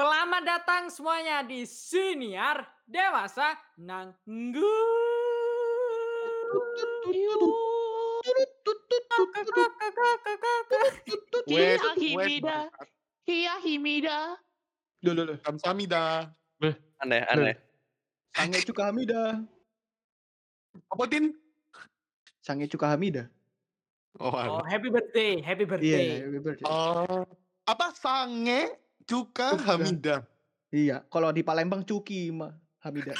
Selamat datang semuanya di Siniar Dewasa Nanggung. Wes, Himida. Hiya Himida. Loh, loh, loh. Kamsahamnida. Aneh, aneh. Sange Cuka Hamida. Apa Tin? Sange Cuka Hamida. Oh, Oh, happy birthday, happy Iya, birthday. happy birthday. Oh, apa sange Cuka. Hamida. Iya, kalau di Palembang Cuki mah Hamida.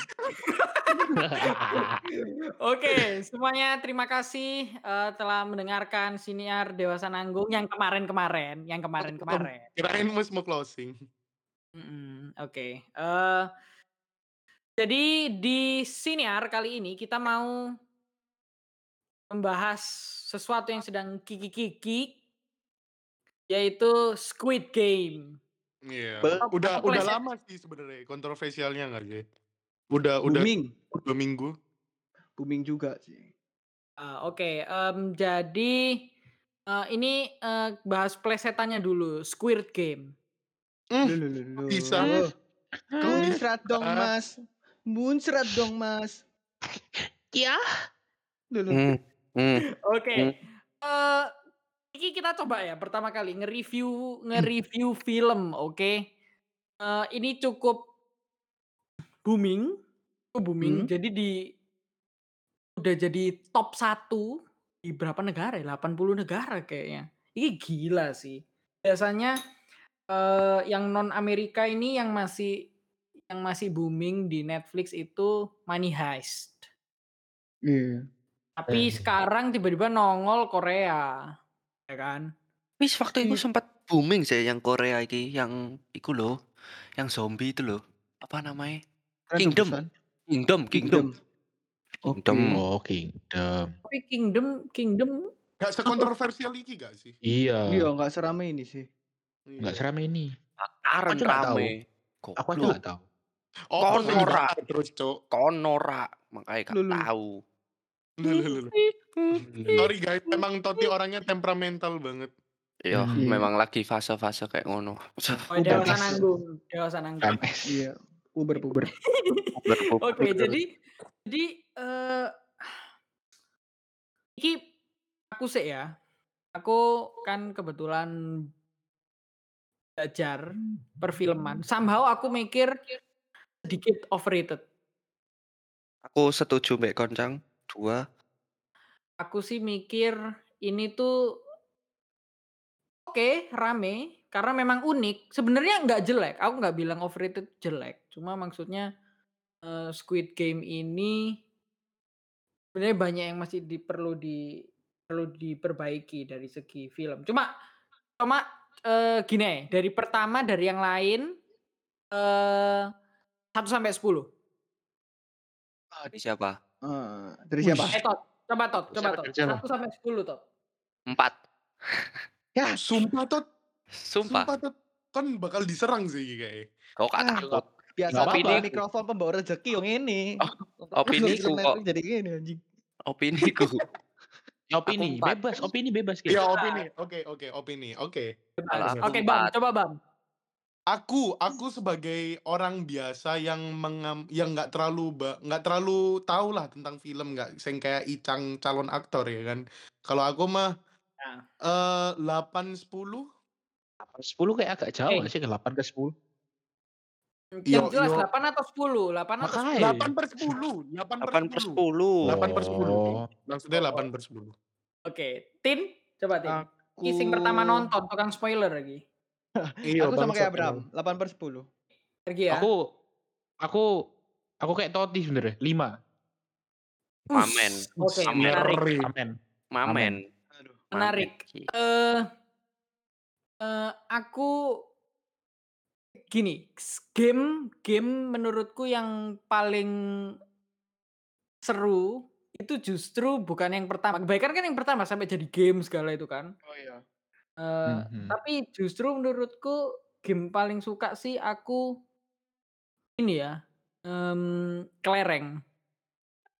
Oke, semuanya terima kasih eh, telah mendengarkan Siniar Dewasa Nanggung yang kemarin-kemarin, yang kemarin-kemarin. Kirain mus mau closing. Oke. eh, jadi di Siniar kali ini kita mau membahas sesuatu yang sedang kiki-kiki yaitu Squid Game. Iya. Be- Udah Aku udah lama sih sebenarnya kontroversialnya nggak sih? Udah udah Booming. dua minggu. Booming juga sih. Ah, Oke, em, jadi eh, ini eh, bahas plesetannya dulu, Squid Game. Loh. bisa. Muncrat dong. Mas. Muncrat dong, Mas. Ya, Loh, loh. Hmm. Oke. eh ini kita coba ya pertama kali nge-review nge-review film, oke. Eh, ini cukup booming, cukup booming. Hmm. Jadi di udah jadi top 1 di berapa negara ya? 80 negara kayaknya. Ini gila sih. Biasanya eh yang non Amerika ini yang masih yang masih booming di Netflix itu Money Heist. Iya. Tapi Eh. sekarang tiba-tiba nongol Korea. Ya kan? Wis waktu itu Iya. sempat booming sih yang Korea iki, yang iku loh, yang zombie itu loh. Apa namanya? Kingdom. Kingdom, Kingdom. Kingdom. Oh, Kingdom. Tapi Kingdom Kingdom Gak sekontroversial iki gak sih? Iya. Iya, nggak serame ini sih. Nggak seramai ini. Aja nggak tahu. rame. Aku aja nggak tahu. Oh, Kon kok ora. dibakar terus, Cok. Konora, makanya gak tahu. Loh, loh, loh, loh. Sorry guys, emang Toti orangnya temperamental banget. Iya, Hmm. memang lagi fase-fase kayak ngono. Oh, dewasa nanggung, dewasa nanggung. Iya. Oke, jadi jadi eh iki aku sih ya. Aku kan kebetulan belajar perfilman. Somehow aku mikir sedikit overrated. Aku setuju Mbak Koncang. Dua. Aku sih mikir ini tuh oke, rame karena memang unik. Sebenarnya nggak jelek. Aku nggak bilang overrated jelek. Cuma maksudnya eh, Squid Game ini sebenarnya banyak yang masih di, perlu di perlu diperbaiki dari segi film. Cuma cuma eh, gini, dari pertama dari yang lain eh 1 sampai 10. Ini siapa? Eh, dari siapa? Eh Tot, coba Tot, coba Tot. 1 sampai 10 Tot. Empat. Ya, Sumpah, Tot. Sumpah. Sumpah, Tot. Kan bakal diserang sih kayaknya. Kau gak Ah, takut. biasa apa-apa. mikrofon pembawa rezeki yang ini. opini Film ku kok. jadi gini anjing. Opini ku. Ya, opini, bebas, opini bebas Iya, gitu. opini. Oke, oke, opini. Oke. Oke, Bam, empat. coba Bam. Aku, aku sebagai orang biasa yang mengam, yang nggak terlalu nggak terlalu tahu lah tentang film nggak sing kayak Icang calon aktor ya kan. Kalau aku mah Nah. eh 8 10 10 kayak agak jauh Eh. nggak sih ke 8 ke 10. Yang Yo- jelas yo. 8 atau 10? 8 atau 10? Makanya. 8 per 10 8 per 8 per 10 10. 8 per 10 Oh. maksudnya 8 per 10 Oke, Tin, coba Tin. Aku Ini sing pertama nonton, tukang spoiler lagi. Iya Aku sama kayak Abraham, emang. 8 per 10. Pergi ya. Aku aku aku kayak Toti sebenarnya, 5. Mamen. Oke, Mamen. menarik. Ngeri. Amen. Mamen. Aduh. Menarik. Mamen. Eh eh, aku gini, game game menurutku yang paling seru itu justru bukan yang pertama. Kebanyakan kan yang pertama sampai jadi game segala itu kan. Oh iya. Eh, Mhm. Tapi justru menurutku game paling suka sih aku ini ya, em, kelereng.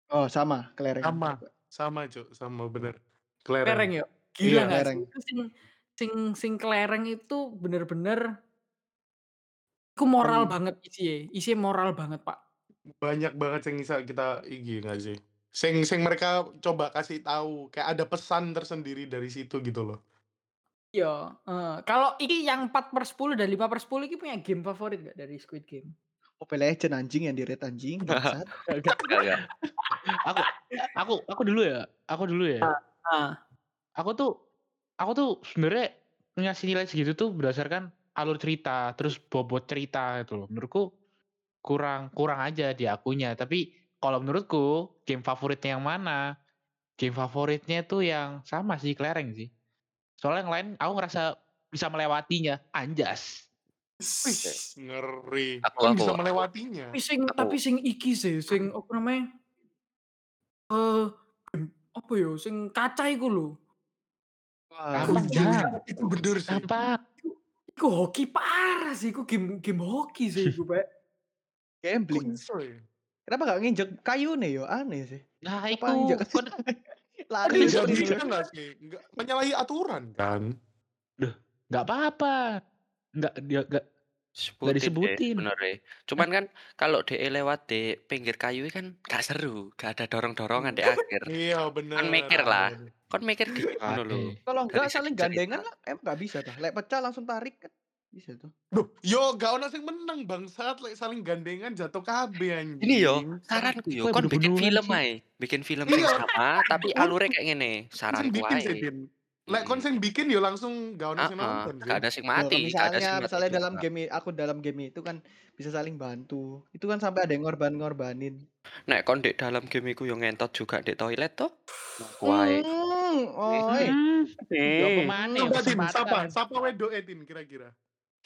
Oh, sama, kelereng. sama sama cuk sama bener kelereng Kelereng yuk. Gila Iya, nggak sih? kelereng. Itu sing sing sing kelereng itu bener-bener Iku moral Hmm. banget isinya, isinya moral banget, Pak. Banyak banget yang bisa kita iki nggak sih? Sing sing mereka coba kasih tahu, kayak ada pesan tersendiri dari situ gitu loh. Iya, heeh. Kalau iki yang 4/10 dan 5/10 iki punya game favorit nggak dari Squid Game? Mobile Legends anjing yang anjing. Enggak, Enggak, enggak. Aku aku aku dulu ya, aku dulu ya. Heeh. Aku tuh aku tuh sebenarnya ngasih nilai segitu tuh berdasarkan alur cerita, terus bobot cerita gitu loh. Menurutku kurang kurang aja di akunya. Tapi kalau menurutku game favoritnya yang mana? Game favoritnya tuh yang sama sih kelereng sih. Soalnya yang lain aku ngerasa bisa melewatinya. Anjas. Wih, ngeri. Aku- aku- bisa aku- melewatinya. Tapi sing Aku- tapi sing iki sih, sing apa namanya? Eh, apa ya, sing kaca iku lho. Wah. Itu bener sih. Gampang. Iku hoki parah sih, iku game game hoki sih iku, Pak. Gambling. ya? Kenapa gak nginjek kayu nih yo? Aneh sih. Nah, Apa kon lari Nggak Iya, gitu. nggak sih? Nggak menyalahi aturan kan? nggak apa-apa. Nggak dia nggak Sebutin deh, disebutin. bener ya. Cuman kan kalau DE lewat di pinggir kayu kan gak seru, gak ada dorong-dorongan di akhir. Iya bener. mikir lah. Kon mikir di. Kalau enggak Dari saling gandengan lah, em nggak bisa tuh. Lek pecah langsung tarik kan. Bisa tuh. Duh, yo gak ono sing menang bangsat lek saling gandengan jatuh kabeh anjing. Ini yo, saranku yo, kon bikin film ae. Bikin film sing Iya. sama tapi alurnya kayak ngene. Saranku ae. Lek kon sing bikin yo langsung gak ono sing nonton gak ada sing mati, gak ada sing misalnya mati misalnya dalam game aku dalam game itu kan bisa saling bantu. Itu kan sampai ada yang ngorban-ngorbanin. Nek kon di dalam game iku yo ngentot juga di toilet toh. Wae. Hmm, oi. Hmm, Coba kesempatan. sapa? Sapa wedoke Din kira-kira?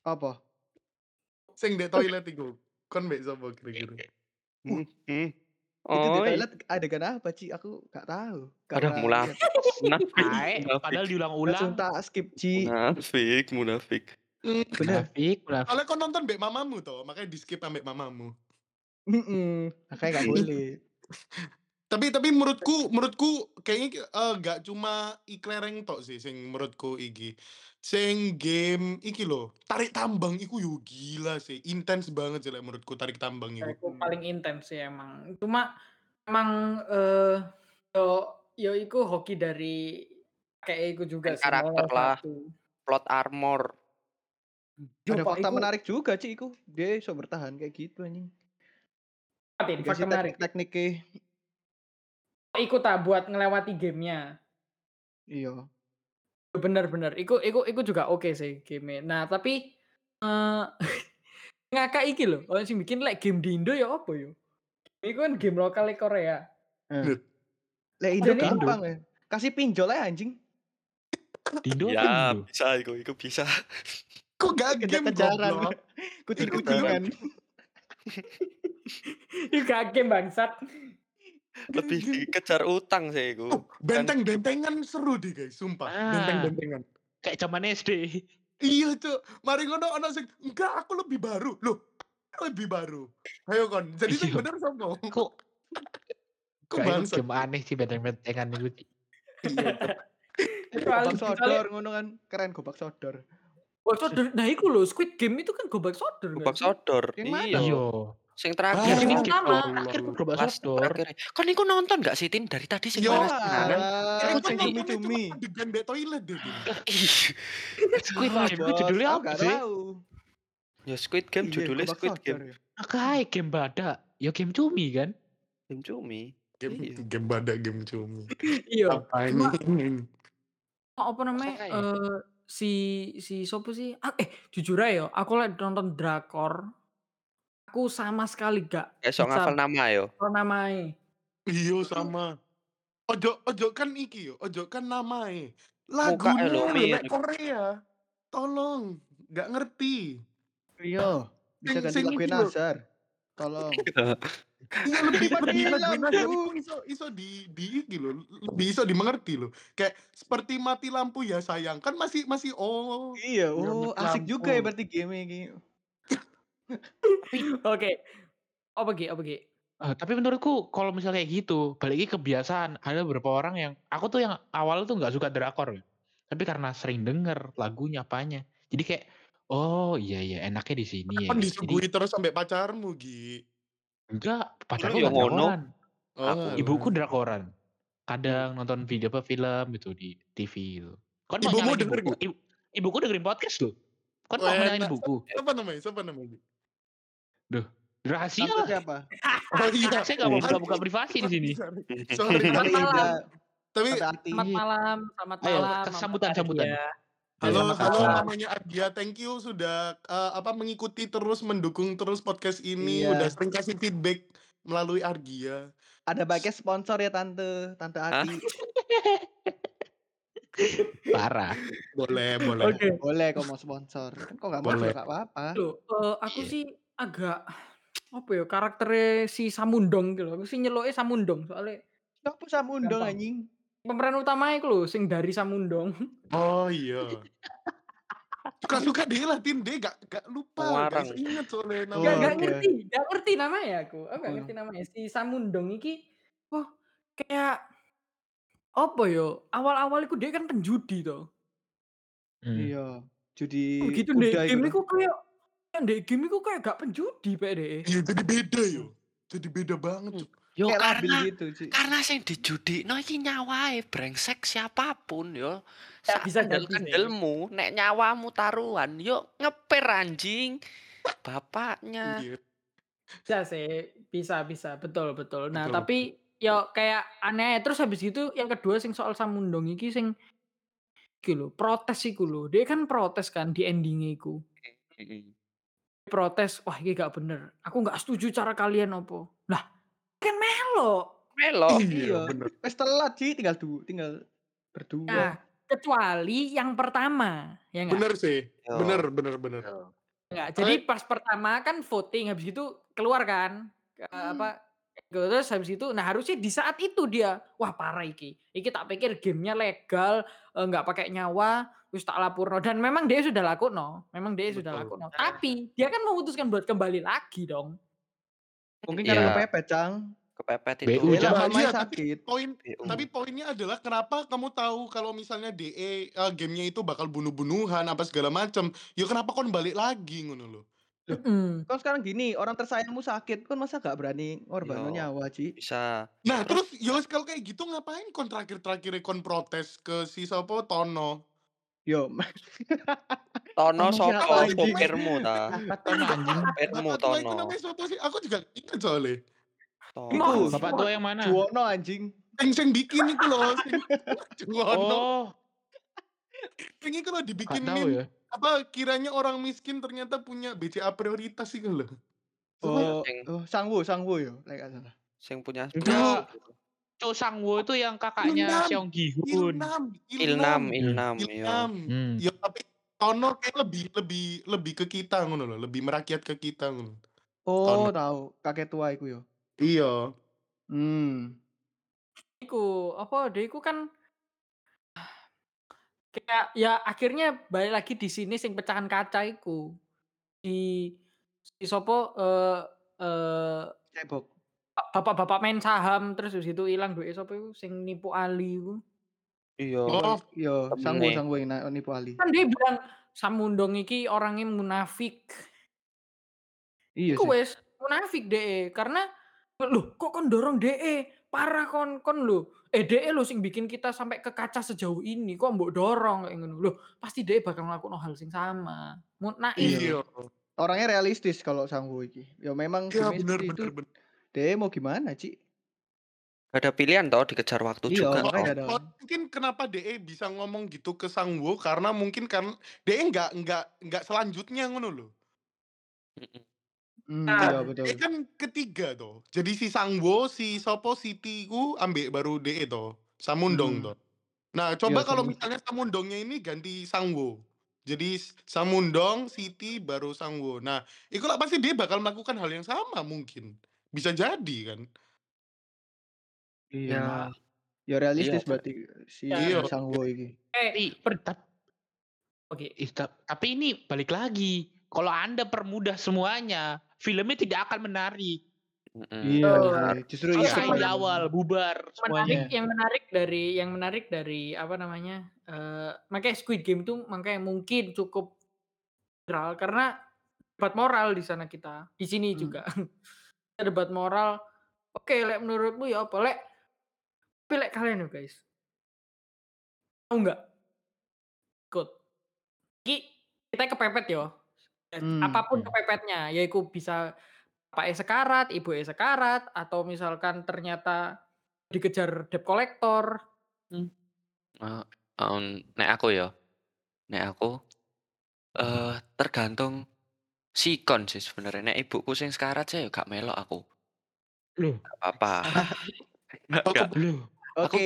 Apa? Sing di toilet iku. Kon mbek sapa kira-kira? Hmm. hmm. Itu di Oi. toilet adegan apa, Ci? Aku gak tahu. Pernah mulai. Munafik, padahal Langsung diulang-ulang. tak skip, Ci. munafik, munafik. Munafik, munafik. Soalnya kon nonton mbek mamamu toh, makanya di skip ambek mamamu. Mm-mm. Makanya gak boleh. Tapi tapi menurutku menurutku kayaknya eh, gak cuma iklereng tok sih sing menurutku iki. Sing game iki loh, tarik tambang iku yo gila sih, intens banget sih lek menurutku tarik tambang iku. iku paling intens sih emang. Cuma emang eh yo yo iku hoki dari kayak iku juga sih. karakter lah. satu. Plot armor. Yo, Ada fakta iku- menarik juga, Ci, iku. Dia iso bertahan kayak gitu anjing. Tin, fakta menarik. teknik-tekniknya. Ikut tak buat ngelewati gamenya. Iya. Bener-bener. Iku iku iku juga oke sih game Nah tapi eh ngakak iki loh. Orang sing bikin like game di Indo ya apa yo? Iku kan game lokal Korea. Eh. Lek Indo gampang ya. Kasih pinjol aja anjing. Dindo apa Ya, bisa iku, iku bisa. Kok gak game goblok? Kucing-kucingan. Iku gak game bangsat. Lebih dikejar utang sih iku. Oh, benteng-bentengan seru deh guys, sumpah. Ah. Benteng-bentengan. Kayak zaman SD. Iya cuk, mari ngono ono sing enggak aku lebih baru. Loh, lebih baru. Ayo kon. Jadi sing Iya. bener sapa? Kok Kok itu bangsat? game aneh sih benteng-bentengan itu. Iya, Gobak sodor ngono kan. Keren gobak sodor. Oh, sodor. Nah, iku loh, Squid Game itu kan gobak sodor. Gobak sih? sodor. Yang mana? Iya. Iya. Sing Ah, terakhir. Yang sing pertama. Akhir gobak Last sodor. terakhir. Kan iku nonton gak sih Tin dari tadi sing Yo, panas Wah, tenan. Aku cuma cumi cumi. adegan di toilet deh. Squid Game judulnya apa sih? Ya Squid Game judulnya Squid Game. Akai game badak. Ya game cumi kan? Game cumi. Game Iya. game badak game cumi. Iya. Apa ini? apa namanya eh si si sopo sih ah, eh jujur aja ya aku lagi nonton drakor aku sama sekali gak Esok ngafal nama yo. tahu namanya Iya sama. Ojo ojo kan iki yo, ojo kan namae. Mukanya Lagunya lho, Korea. Tolong, nggak ngerti. Iya, bisa ganti lagu. Nazar. Tolong. Iya lebih bilang, lagu iso iso di di iki lho, lebih iso dimengerti lho. Kayak seperti mati lampu ya sayang kan masih masih oh. Iya, Ya, oh asik juga ya berarti game ini. Oke apa Gi? apa Gi? Eh, tapi menurutku kalau misalnya kayak gitu, balik lagi kebiasaan. Ada beberapa orang yang aku tuh yang awal tuh nggak suka drakor, ya. tapi karena sering denger lagunya apanya, jadi kayak Oh, iya iya, enaknya di sini ya, Kan Gi. Jadi disuguhi terus sampai pacarmu, Gi. enggak, pacarku ya nggak ngono? drakoran. Oh, Aku Ibuku drakoran. Hmm. Kadang nonton video apa, film gitu di TV gitu. Kan Ibumu nyalain denger ibuku, ibu ibuku dengerin podcast loh. Kan mau nyalain enak. ibuku. Siapa namanya? Siapa namanya? Duh, rahasia lah. siapa? Oh iya. Saya nggak mau buka-buka privasi di sini. sorry, sorry. Selamat malam. Tapi. Selamat malam, selamat Ayo, malam, Mama sambutan, sambutan. Halo, halo namanya Ardia. Thank you sudah eh, apa mengikuti terus mendukung terus podcast ini. Iya. Udah sering kasih feedback melalui Argia. Ada baiknya sponsor ya Tante, Tante Ati. Parah. Boleh, boleh. Oke. Boleh kok mau sponsor. Kan kok nggak mau nggak apa-apa. Loh, eh, aku Iya. sih agak apa ya karakternya si Samundong gitu loh. Aku sih nyeloke Samundong soalnya Siapa Samundong gampang. anjing? Pemeran utamanya itu loh, sing dari Samundong. Oh iya. Suka-suka dia lah, Tin. Dia gak, gak lupa. Pengarang. Gak inget soalnya Oh, Gak, gak oke. ngerti, gak ngerti namanya aku. Aku gak Oh. ngerti namanya. Si Samundong iki, wah kayak apa yo? Awal-awal iku dia kan penjudi toh. Hmm. Iya. Judi Begitu kuda game itu. iku kayak di game iku kayak gak penjudi PDE. Iya, jadi beda yo. Jadi beda banget. Hmm. Cuk. Yo Kayak labil karena gitu sih. karena sing dijudikno iki nyawae brengsek siapa pun yo. Ya, bisa jadi sih. kendel-kendelmu nek nyawamu taruhan yo ngepir anjing. Bapaknya. Iya. Bisa sih, bisa bisa, betul betul. Nah, Betul. tapi yo kayak aneh terus habis gitu yang kedua sing soal Samundong iki sing iki lho, protes iku lho. Dia kan protes kan di ending iku. Protes, wah ini gak bener. Aku gak setuju cara kalian opo. Lah, kan melo. Melo. Iya, Iya. bener. Wes telat sih, tinggal du tinggal Nah, berdua. kecuali yang pertama, ya enggak? Bener sih. Yo. Bener, bener, bener. Enggak. Jadi pas pertama kan voting habis itu keluar kan ke apa terus habis itu nah harusnya di saat itu dia wah parah iki. Iki tak pikir gamenya legal eh, nggak pakai nyawa terus tak lapor dan memang dia sudah lakuno memang dia sudah Betul. lakuno tapi dia kan memutuskan buat kembali lagi dong Mungkin Iya. karena kepepet, Cang. Kepepet itu. Iya, tapi sakit. poin BU. tapi poinnya adalah kenapa kamu tahu kalau misalnya DE eh, gamenya itu bakal bunuh-bunuhan apa segala macam ya kenapa kon balik lagi ngono loh Mm-mm. Kan sekarang gini, orang tersayangmu sakit, kan masa gak berani ngorbanin Yo. nyawa, Ci? Bisa. nah terus ya wes kalau kayak gitu ngapain kon terakhir-terakhir kon protes ke si sopo Tono Yo, Tono sopo supirmu ta. Apa Tono aku juga ingat soalnya Tono. Bapak tua yang mana? Juwono anjing. sing sing bikin itu loh Juwono Oh, sing itu loh gak dibikin meme ya. Apa kiranya orang miskin ternyata punya BCA prioritas sih loh Oh, oh Sangwo, Sangwo yo, lek gak salah. Sing punya Enggak. Cho Sangwo itu yang kakaknya Ilnam. Seong Gi Hoon. Ilnam Ilnam, Ilnam, yo. Ilnam Hmm. ya tapi Tono kayak lebih lebih lebih ke kita ngono loh lebih merakyat ke kita ngono Oh, Tono. tahu. Kakek tua iku yo. iya Hmm. Iku apa dia iku kan kayak ya akhirnya balik lagi di sini sing pecahan kaca iku di si sopo eh eh Cebok. bapak-bapak main saham terus habis itu hilang duit sopo iku sing nipu Ali iku. Iya. Oh, nih. Sangwo yang na- nipu Ali. Kan dia bilang Samundong iki orangnya munafik. Iya sih. wes munafik DE karena loh kok kon dorong DE parah kon kon lo eh DE lo sing bikin kita sampai ke kaca sejauh ini kok mbok dorong kayak ngono loh pasti DE bakal ngelakuin hal sing sama naif iya Orangnya realistis kalau Sangwo iki. Yo memang iya game bener seperti bener itu. bener Dia mau gimana, Ci? Gak ada pilihan toh dikejar waktu Iya, juga. Oh, makanya oh, mungkin kenapa DE bisa ngomong gitu ke Sangwo karena mungkin kan DE nggak nggak nggak selanjutnya ngono loh. Hmm, Nah, iya betul. DE kan ketiga toh jadi si Sangwo si Sopo Siti ku ambek baru DE toh Samundong Hmm. toh nah coba Iya, kalau Samundong. misalnya Samundongnya ini ganti Sangwo jadi Samundong Siti baru Sangwo nah itu lah pasti dia bakal melakukan hal yang sama mungkin bisa jadi kan Iya. Ya. Ya realistis Iya. berarti si Iya. Sangwo iki. eh per- oke tap- tapi ini balik lagi. Kalau Anda permudah semuanya, filmnya tidak akan menarik. Mm-mm. Iya, Oh. justru. Selesai iya. di awal, bubar menarik yang menarik dari yang menarik dari apa namanya eh makanya Squid Game tuh makanya mungkin cukup viral karena debat moral di sana kita, di sini Hmm. juga. Debat moral, oke lek menurutmu ya apa? Lek tapi lek kalian yo guys mau nggak ikut? Iki kita kepepet yo, Hmm. apa pun Hmm. kepepetnya, ya iku bisa bapake sekarat, ibuke sekarat, atau misalkan ternyata dikejar debt collector. Mmm. Eee, mmm, nek aku ya, nek aku, eee, tergantung sikon sih sebenarnya. Nek ibuku sing sekarat sih ya gak melok aku. Loh? Gak apa-apa. Oh, enggak. keb Loh? Aku Oke.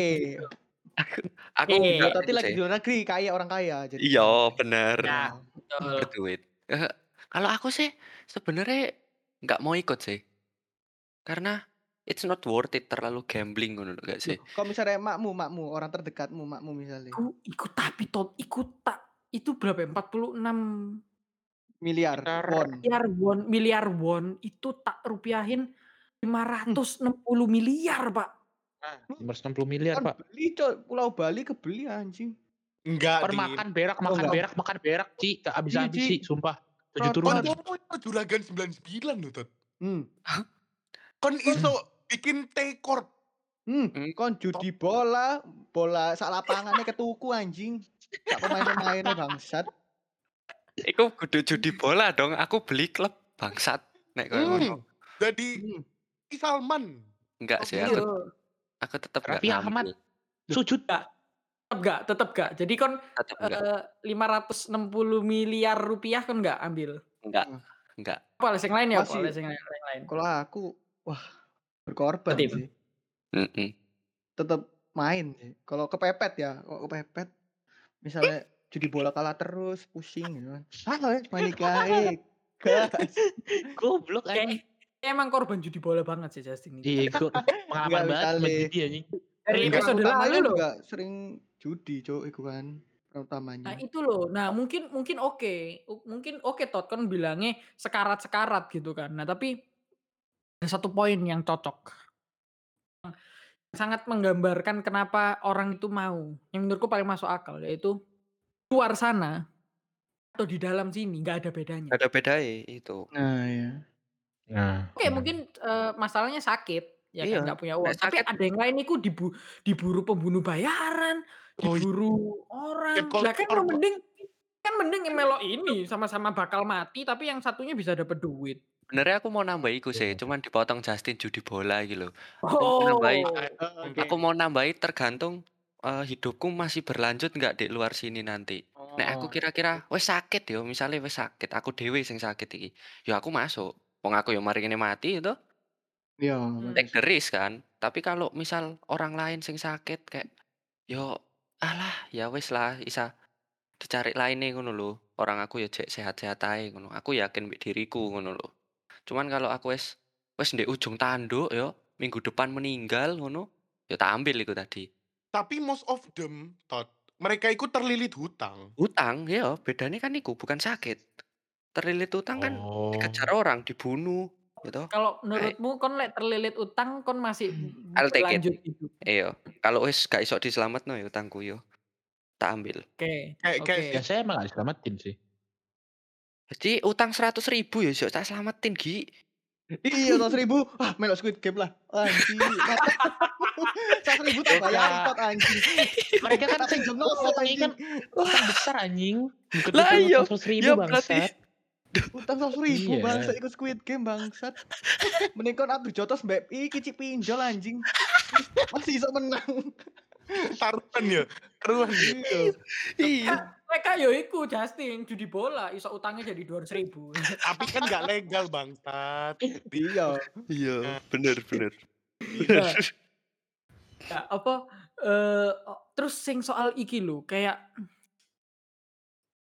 aku aku Oke. enggak itu lagi di luar negeri, kaya orang kaya jadi. Iya, bener. Ya, Oh. betul. Berduit. Eee, kalau aku sih sebenarnya nggak mau ikut sih. Karena it's not worth it terlalu gambling ngono lho gak sih? Kalau misalnya makmu makmu, orang terdekatmu, makmu misalnya. Iku iku tapi tot iku tak itu berapa ya, 46 Miliar Sekitar won. miliar won miliar won itu tak rupiahin 560 miliar, Pak. Nah, 560 miliar, Kan Pak. beli Cok, Pulau Bali kebeli anjing. Enggak, Kon Din. makan berak, Oh, makan enggak. berak, makan berak, Ci. Gak habis-habis, Iya, Ci. Ci, sumpah. 7 Kon- Kon turunan. kono itu juragan 99 lho, Tot. Hmm. Kon iso bikin T-Corp. Hmm, Hmm. kon judi bola, bola sak lapangannya ketuku anjing. Sak pemain-pemainnya bangsat. Iku kudu judi bola dong. Aku beli klub bangsat nek koyo ngono. Hmm. Jadi Hmm. Salman. Enggak sih Iya. aku aku gak Raffi Ahmad. Sujud. Tetep gak, tetep gak. Jadi kon Tetep enggak. eh, 560 miliar rupiah kon nggak ambil. Enggak. Enggak. Apa les yang lain ya, apa Masih- les yang lain, yang lain. Kalau aku, wah berkorban Betul. sih. Heeh. Tetap main sih. Kalau kepepet ya, kalau kepepet, misalnya judi bola kalah terus, pusing gitu kan. Ah, wes, main Liga E. Gas. Goblok Kayak anjing. kayak emang korban judi bola banget sih Justin ini. Iya, gua pengalaman banget misalnya. main judi anjing. Dari episode utamanya lalu loh. juga sering judi, Cok, itu kan. Utamanya. Nah itu loh, nah mungkin mungkin oke, U- mungkin oke Tot kan bilangnya sekarat-sekarat gitu kan. Nah tapi ada satu poin yang cocok, sangat menggambarkan kenapa orang itu mau, yang menurutku paling masuk akal yaitu luar sana atau di dalam sini nggak ada bedanya. Ada bedanya itu. Nah, ya. Nah. Oke mungkin eh, masalahnya sakit, ya Iya, kan nggak punya uang. nek Tapi sakit- ada yang lain itu dibu diburu pembunuh bayaran, Oh, diburu orang. Lah kan lo mending kan mending yang melo ini sama-sama bakal mati tapi yang satunya bisa dapat duit. Sebenarnya aku mau nambah iku sih, cuman dipotong Justin judi bola gitu loh. Oh. nambahi. Oke. Aku mau nambahi tergantung eh, hidupku masih berlanjut nggak di luar sini nanti. Nek aku Oh. kira-kira wes sakit yo, misalnya wes sakit, aku dewe sing sakit iki. Ya aku masuk. Wong aku yo mari ngene mati itu Iya, Hmm. take the risk kan. Tapi kalau misal orang lain sing sakit kayak yo alah ya wes lah isa dicari lainnya ngono lho. Orang aku ya cek sehat-sehat ae ngono. Aku yakin mbek diriku ngono lho. Cuman kalau aku wes wes ndek ujung tanduk yo, minggu depan meninggal ngono, ya tak ambil iku tadi. Tapi most of them, Tot, mereka ikut terlilit hutang. Hutang ya bedanya kan iku bukan sakit. Terlilit hutang kan Oh. dikejar orang, dibunuh gitu. Kalau menurutmu kon lek terlilit utang kon masih I'll take it. lanjut hidup. Iya, kalau wis gak iso diselametno ya utangku yo. Tak ambil. Oke. Kayak- Oke. kayak- Biasanya emang gak diselamatin sih. Jadi utang 100 ribu ya tak selamatin Gi. Iya, seratus ribu. Ah, melok Squid Game lah. Anjing. Seratus ribu tak bayar tot anjing. Mereka kan sing jenggot utang anjing. kan utang besar anjing. Lah iya, 100 ribu iya bangsat. Utang seratus ribu Iya. bangsat ikut Squid Game bangsat. Mending kon adu jotos mbak iki cik pinjol anjing. Masih iso menang. Taruhan ya. Taruhan. Iya. Iya. Mereka yo iku Justin judi bola iso utangnya jadi 200 ribu. Tapi kan nggak legal, bangsat. Iya. Iya, bener bener. Nah, ya, apa eh oh, terus sing soal iki lho kayak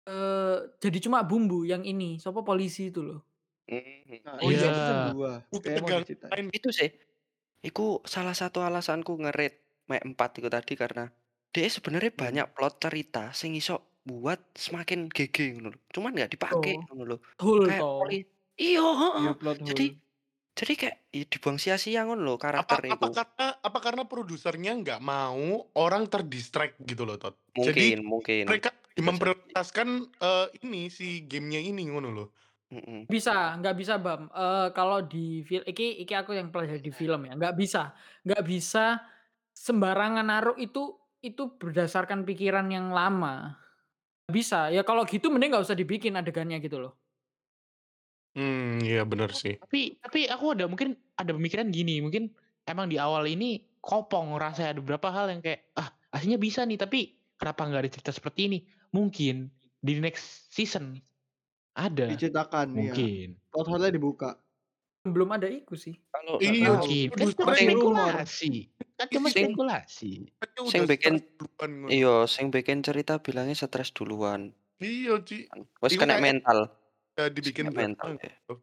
eh jadi cuma bumbu yang ini, siapa polisi itu loh. Mhm. Nah, Oh, iya. iya. mau diceritain. lain. Itu sih. Iku salah satu alasanku nge-rate Mek 4 itu tadi karena dia sebenarnya banyak plot cerita sing iso buat semakin GG ngono lho. Cuman nggak dipakai Oh. ngono lho. Betul Kayak toh. poli Iya, heeh. Iya, plot Jadi hole. Jadi kayak ya dibuang sia-sia ngono lho Apa karakter apa iku. karena apa karena produsernya nggak mau orang ter-distract gitu loh, Tot. Jadi Mungkin mungkin. mereka memprioritaskan, eee, ini si game-nya ini ngono loh. Bisa, nggak bisa, Bam. Eee, kalau di fil iki iki aku yang pelajari di film ya, nggak bisa nggak bisa sembarangan naruh itu itu berdasarkan pikiran yang lama. Bisa, ya kalau gitu mending nggak usah dibikin adegannya gitu loh. Mmm, iya bener sih. Tapi tapi aku ada mungkin ada pemikiran gini, mungkin emang di awal ini kopong rasanya ada beberapa hal yang kayak, "Ah, aslinya bisa nih, tapi kenapa nggak ada cerita seperti ini?" Mungkin di next season ada. Diceritakan, iya. Mungkin. Plot hole-nya dibuka. Belum ada iku sih. Kalau Iya. Mungkin. Kan cuma spekulasi. Kan cuma Sing spekulasi. Katanya sing bikin iya, sing bikin cerita bilangnya stres duluan. Iya, Ci. Wes kena kayak mental. Ya dibikin mental gitu.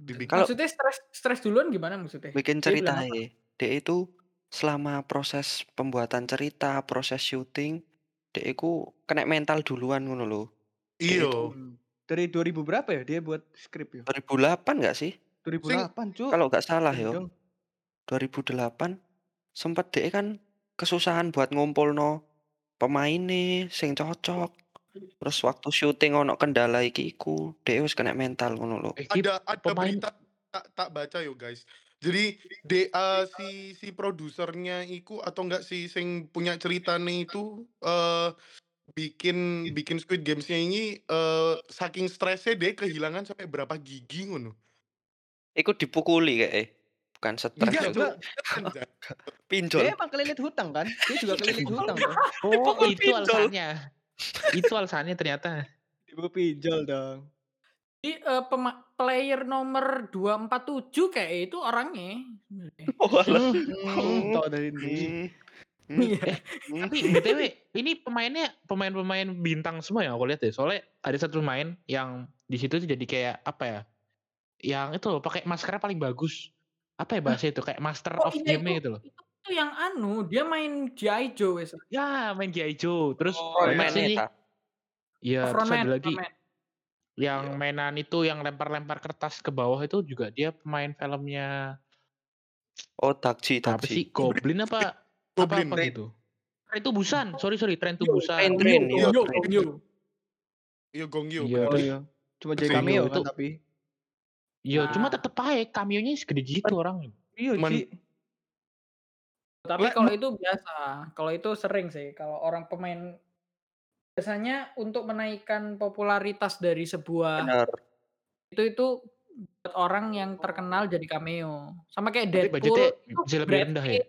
Dibikin Kalau Maksudnya stres stres duluan gimana maksudnya? bikin Dia apa? ceritae, dek itu selama proses pembuatan cerita, proses syuting, dek iku kena mental duluan ngono Iya. itu Hmm. Dari 2000 berapa ya dia buat skrip ya? 2008 nggak sih? Sing 2008, Cuk. Kalau nggak salah yo. Gendeng. 2008 sempet dek kan kesusahan buat ngumpulno pemaine sing cocok. Terus waktu syuting ono kendala iki iku, dek wis kena mental ngono lho. Eh, ada ada pemain berita tak tak baca yo guys. Jadi de eee, si si produsernya iku atau enggak si sing punya ceritanya itu, eee, bikin bikin Squid Games-nya ini, eee, saking stresnya dia kehilangan sampai berapa gigi ngono. Iku dipukuli kayaknya. Bukan stres, Enggak, Cuk. Enggak. Cuk. Pinjol. Dia emang kelilit hutang kan? Dia juga kelilit hutang kan? Oh, itu pinjol. alasannya. Itu alasannya ternyata. Diburu pinjol dong. Jadi, eee, pema player nomor 247 kayak itu orangnya. Walah. Hmm, hmm, tahu dari ini. Hmm. Iya. Eh, Hmm. tapi BTW ini pemainnya pemain-pemain bintang semua yang aku lihat deh. Soalnya ada satu pemain yang di situ tuh jadi kayak apa ya? Yang itu loh pakai maskernya paling bagus. Apa ya bahasa itu? Kayak master Oh of iya game-nya itu gitu loh. itu tuh yang anu, dia main G.I. Joe wes. Ya, main G.I. Joe. Terus Oh, main sih nih. eta. Iya, terus ada lagi frontman. yang Iya. mainan itu yang lempar-lempar kertas ke bawah itu juga dia pemain filmnya Oh, Dakji, apa Dakji. sih? Goblin apa apa Goblin. apa gitu. Train to Busan. Sorry, sorry, Train to Yo, Busan. Train Gong Train, Yoo, iya, Gong Yoo, Train. Gong Yoo. Iya Gongyo Iya. Iya. Cuma jadi cameo Gongyo kan itu tapi. Iya, cuma tetep aja cameo-nya segede gitu orangnya. Iya, Ci. Tapi le kalau itu biasa, kalau itu sering sih kalau orang pemain biasanya untuk menaikkan popularitas dari sebuah Bener. itu itu buat orang yang terkenal jadi cameo. Sama kayak budgetnya Deadpool itu bisa lebih Brad rendah ya? Pitt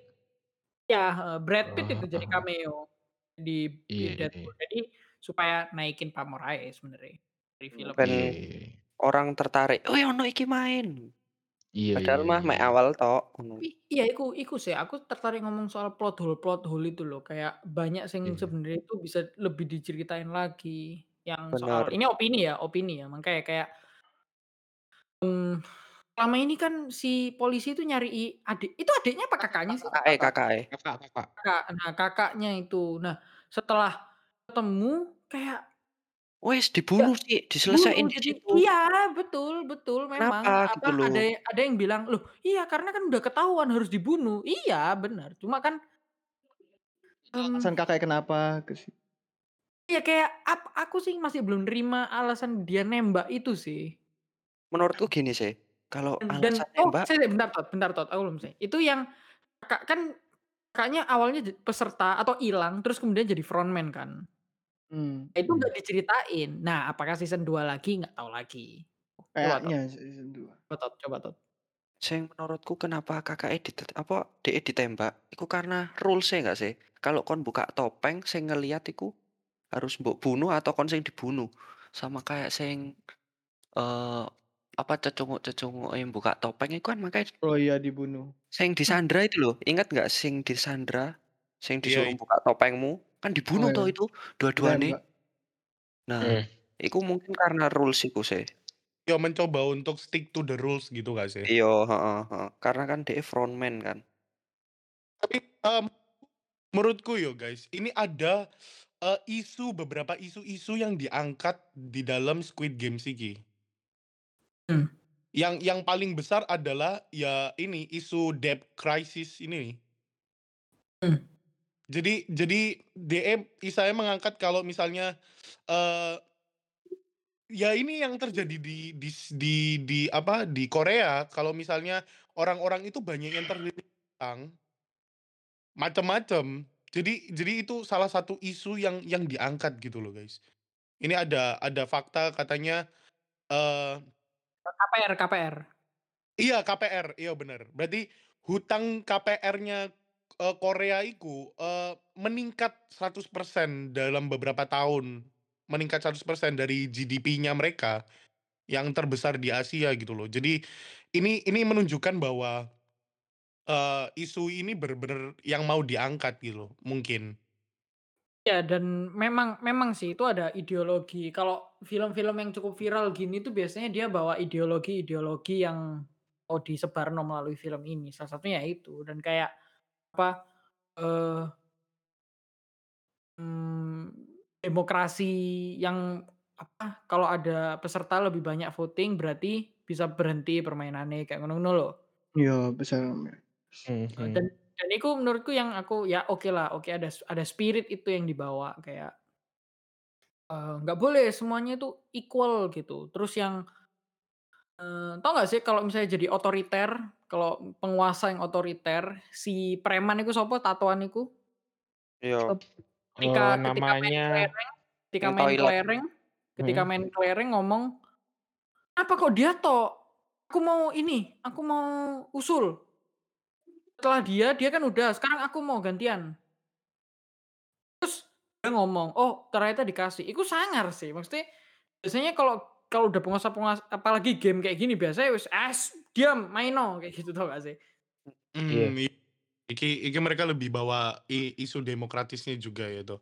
ya, heeh, Brad Pitt itu jadi Oh. cameo di di Iya, iya. Deadpool. Jadi supaya naikin pamor aja sebenarnya dari film. Ben Iya. orang tertarik, "Wih, ono iki main." Iya, Padahal iya, mah mek iya. awal tok ngono. Iya iku iku sih aku tertarik ngomong soal plot hole plot hole itu loh, kayak banyak sing Iya. sebenarnya itu bisa lebih diceritain lagi yang Bener. soal ini opini ya, opini ya, makanya kayak mmm, selama ini kan si polisi itu nyari i adik itu adiknya apa kakaknya sih? Kakake Kakak. kakake. Kakak kakak. Kakak, nah kakaknya itu. Nah, setelah ketemu kayak Wes ya dibunuh sih, diselesain bunuh di jadi situ. iya betul betul memang Kenapa gitu apa loh? ada ada yang bilang, "Loh iya karena kan udah ketahuan harus dibunuh." Iya benar, cuma kan mmm Alasan Kakak kenapa ke Iya kayak ap aku sih masih belum nerima alasan dia nembak itu sih. Menurutku gini sih, kalau Dan dan alasan oh nembak saya bentar Tot bentar Tot, aku belum selesai. Itu yang Kakak kan Kakaknya awalnya peserta atau ilang terus kemudian jadi frontman kan. Mmm. Nah itu nggak diceritain. Nah apakah season 2 lagi nggak tahu lagi. Coba Tot. Kayaknya season 2. Coba Tot coba Tot. Sing menurutku kenapa kakake ditet apa, deke ditembak, iku karena rules-e nggak sih? Kalau kon buka topeng sing ngelihat iku harus mbok bunuh atau kon sing dibunuh. Sama kayak sing eee, apa, cecunguk-cecunguke buka topeng iku kan makanya Oh iya dibunuh. sing disandra itu loh, ingat nggak sing disandra, sing Iya disuruh iya. buka topengmu, kan Oh dibunuh toh iya. itu dua-duane. Ditembak. Nah, Mmm. iku mungkin karena rules iku sih. Ya mencoba untuk stick to the rules gitu nggak sih? Iya, heeh heeh. Karena kan dhek frontman kan. Tapi, mmm, menurutku yo guys, ini ada, eee, isu beberapa isu-isu yang diangkat di dalam Squid Games iki. Mmm. Yang yang paling besar adalah ya ini isu debt crisis ini nih. Jadi jadi DE Isaya mengangkat kalau misalnya, eee ya ini yang terjadi di di di di apa, di Korea kalau misalnya orang-orang itu banyak yang terlilit utang macem-macem. Jadi jadi itu salah satu isu yang yang diangkat gitu loh, guys. Ini ada ada fakta katanya, eee Eee, KPR KPR. Iya KPR, iya bener. Berarti hutang KPR-nya, eee, Korea iku, eee, meningkat 100% dalam beberapa tahun. Meningkat 100% dari GDP-nya mereka, yang terbesar di Asia gitu loh. Jadi ini ini menunjukkan bahwa, eee, isu ini bener-bener yang mau diangkat gitu loh, mungkin. Ya dan memang memang sih itu ada ideologi. Kalau film-film yang cukup viral gini tuh biasanya dia bawa ideologi-ideologi yang mau disebarno melalui film ini, salah satunya ya itu dan kayak apa, eee mmm, demokrasi yang apa, kalau ada peserta lebih banyak voting berarti bisa berhenti permainannya, kayak ngono-ngono loh. Iya, bisa me Mhm Eee, dan mhm. dan itu menurutku yang aku ya okelah, oke ada ada spirit itu yang dibawa kayak eee, nggak boleh semuanya itu equal gitu. Terus yang eee, tahu nggak sih kalau misalnya jadi otoriter, kalau penguasa yang otoriter, si preman iku sapa tatoan iku? Iya. Ep Eee, Ketika ketika main kelereng ketika main kelereng ketika Mhm. main kelereng ngomong, "Kenapa kok dia tok? Aku mau ini, aku mau usul." Setelah dia, dia kan udah, "Sekarang aku mau gantian." Terus dia ngomong, "Oh ternyata dikasih." Iku sangar sih, maksudnya biasanya kalau kalau udah penguasa-penguasa apalagi game kayak gini biasanya wis, "Es diam, maeno," kayak gitu tau gak sih? Iya. Mmm, i iki iki mereka lebih bawa isu demokratisnya juga ya itu.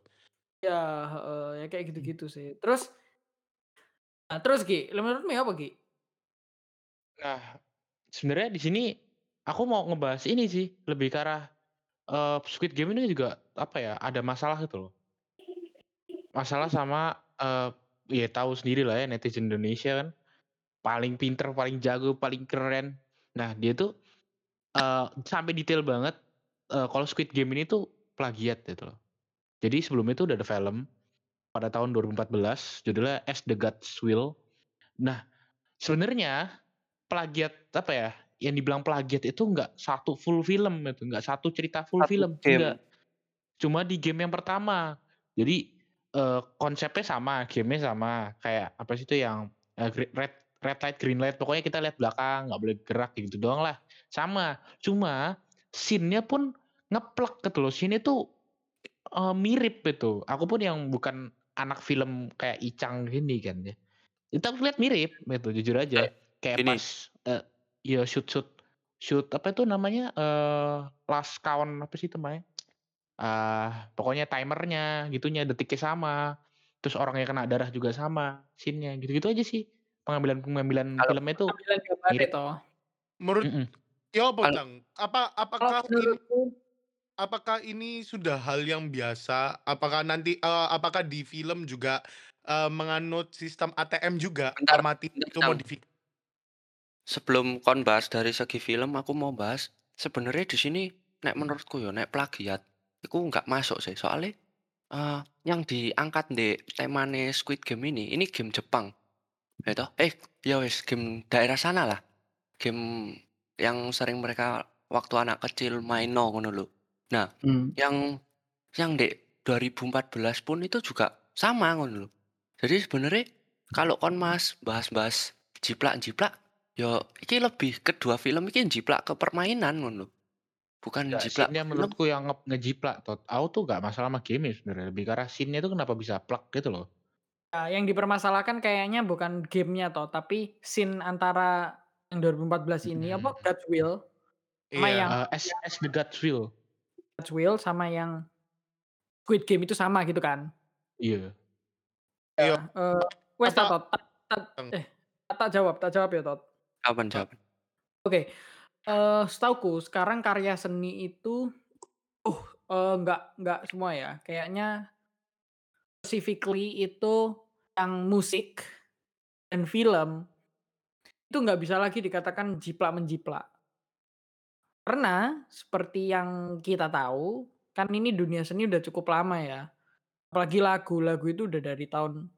Iya, heeh, ya kayak Mmm. gitu-gitu sih. Terus Nah terus Gi, le menurutmu ya apa Gi? Nah, sebenarnya di sini aku mau ngebahas ini sih, lebih ke arah, eee, Squid Game ini juga apa ya, ada masalah gitu loh. Masalah sama, eee, ya tahu sendirilah ya netizen Indonesia kan, paling pinter, paling jago, paling keren. Nah dia tuh, eee, sampai detail banget, eee, kalau Squid Game ini tuh plagiat gitu loh. Jadi sebelumnya itu udah ada film, pada tahun 2014 judulnya As the Gods Will. Nah, sebenarnya plagiat apa ya, yang dibilang plagiat itu nggak satu full film itu, nggak satu cerita full Satu film, game. enggak. Cuma di game yang pertama. Jadi, eee, konsepnya sama, game-nya sama, kayak apa sih itu yang, gre red red light, green light, pokoknya kita lihat belakang, nggak boleh gerak, gitu doang lah, sama. Cuma scene-nya pun ngeplek gitu loh, scene-nya tuh, eee, mirip itu. Aku pun yang bukan anak film kayak Icang gini kan ya, itu aku lihat mirip gitu, jujur aja. Kayak Kayak gini pas, eee, ya shoot-shoot shoot apa itu namanya, eee, last count apa sih itu eee, pokoknya timer-nya, gitunya, detiknya sama, terus orangnya kena darah juga sama scene-nya, gitu-gitu aja sih. Pengambilan-pengambilan Kalau filmnya itu Pengambilan mirip. toh. Menurut Mhm. ya apa Cang? Apa Kalau apakah ini apakah ini sudah hal yang biasa? Apakah nanti, eee, apakah di film juga, eee, menganut sistem ATM juga? Bentar bentar itu Cang. modifi Sebelum kon bahas dari segi film, aku mau bahas, sebenarnya di sini nek menurutku ya, nek plagiat, iku nggak masuk sih. Soalnya, eee, yang diangkat ndek temane Squid Game ini, ini game Jepang, ya toh. Eh, ya wis game daerah sana lah. Game yang sering mereka waktu anak kecil maeno ngono lho. Nah, Mmm. yang yang ndek 2014 pun itu juga sama ngono lho. Jadi sebenarnya kalau kon Mas bahas-bahas jiplak-jiplak, ya iki lebih ke 2 film iki njiplak ke permainan ngono lho. Bukan Enggak, njiplak scene-nya menurutku yang ngep ngejiplak tot. Aku tuh nggak masalah sama game-nya sebenarnya, lebih arah scene-nya itu kenapa bisa plek gitu loh. Ya, yang dipermasalahkan kayaknya bukan game-nya toh, tapi scene antara yang 2014 ini Mhm. apa, God's Will, sama Iya. yang Eee, As As the Gods Will. God's Will sama yang Squid Game itu sama gitu kan. Iya. Iya. Ya, eee, wes Tot, tak tak Cang? eh, tak jawab tak jawab ya Tot. Pak. jawaban. Oke, eee, setahuku sekarang karya seni itu, uh, eee, nggak nggak semua ya, kayaknya specifically itu yang musik dan film itu nggak bisa lagi dikatakan jiplak-menjiplak. Karena seperti yang kita tahu, kan ini dunia seni udah cukup lama ya. Apalagi lagu, lagu itu udah dari tahun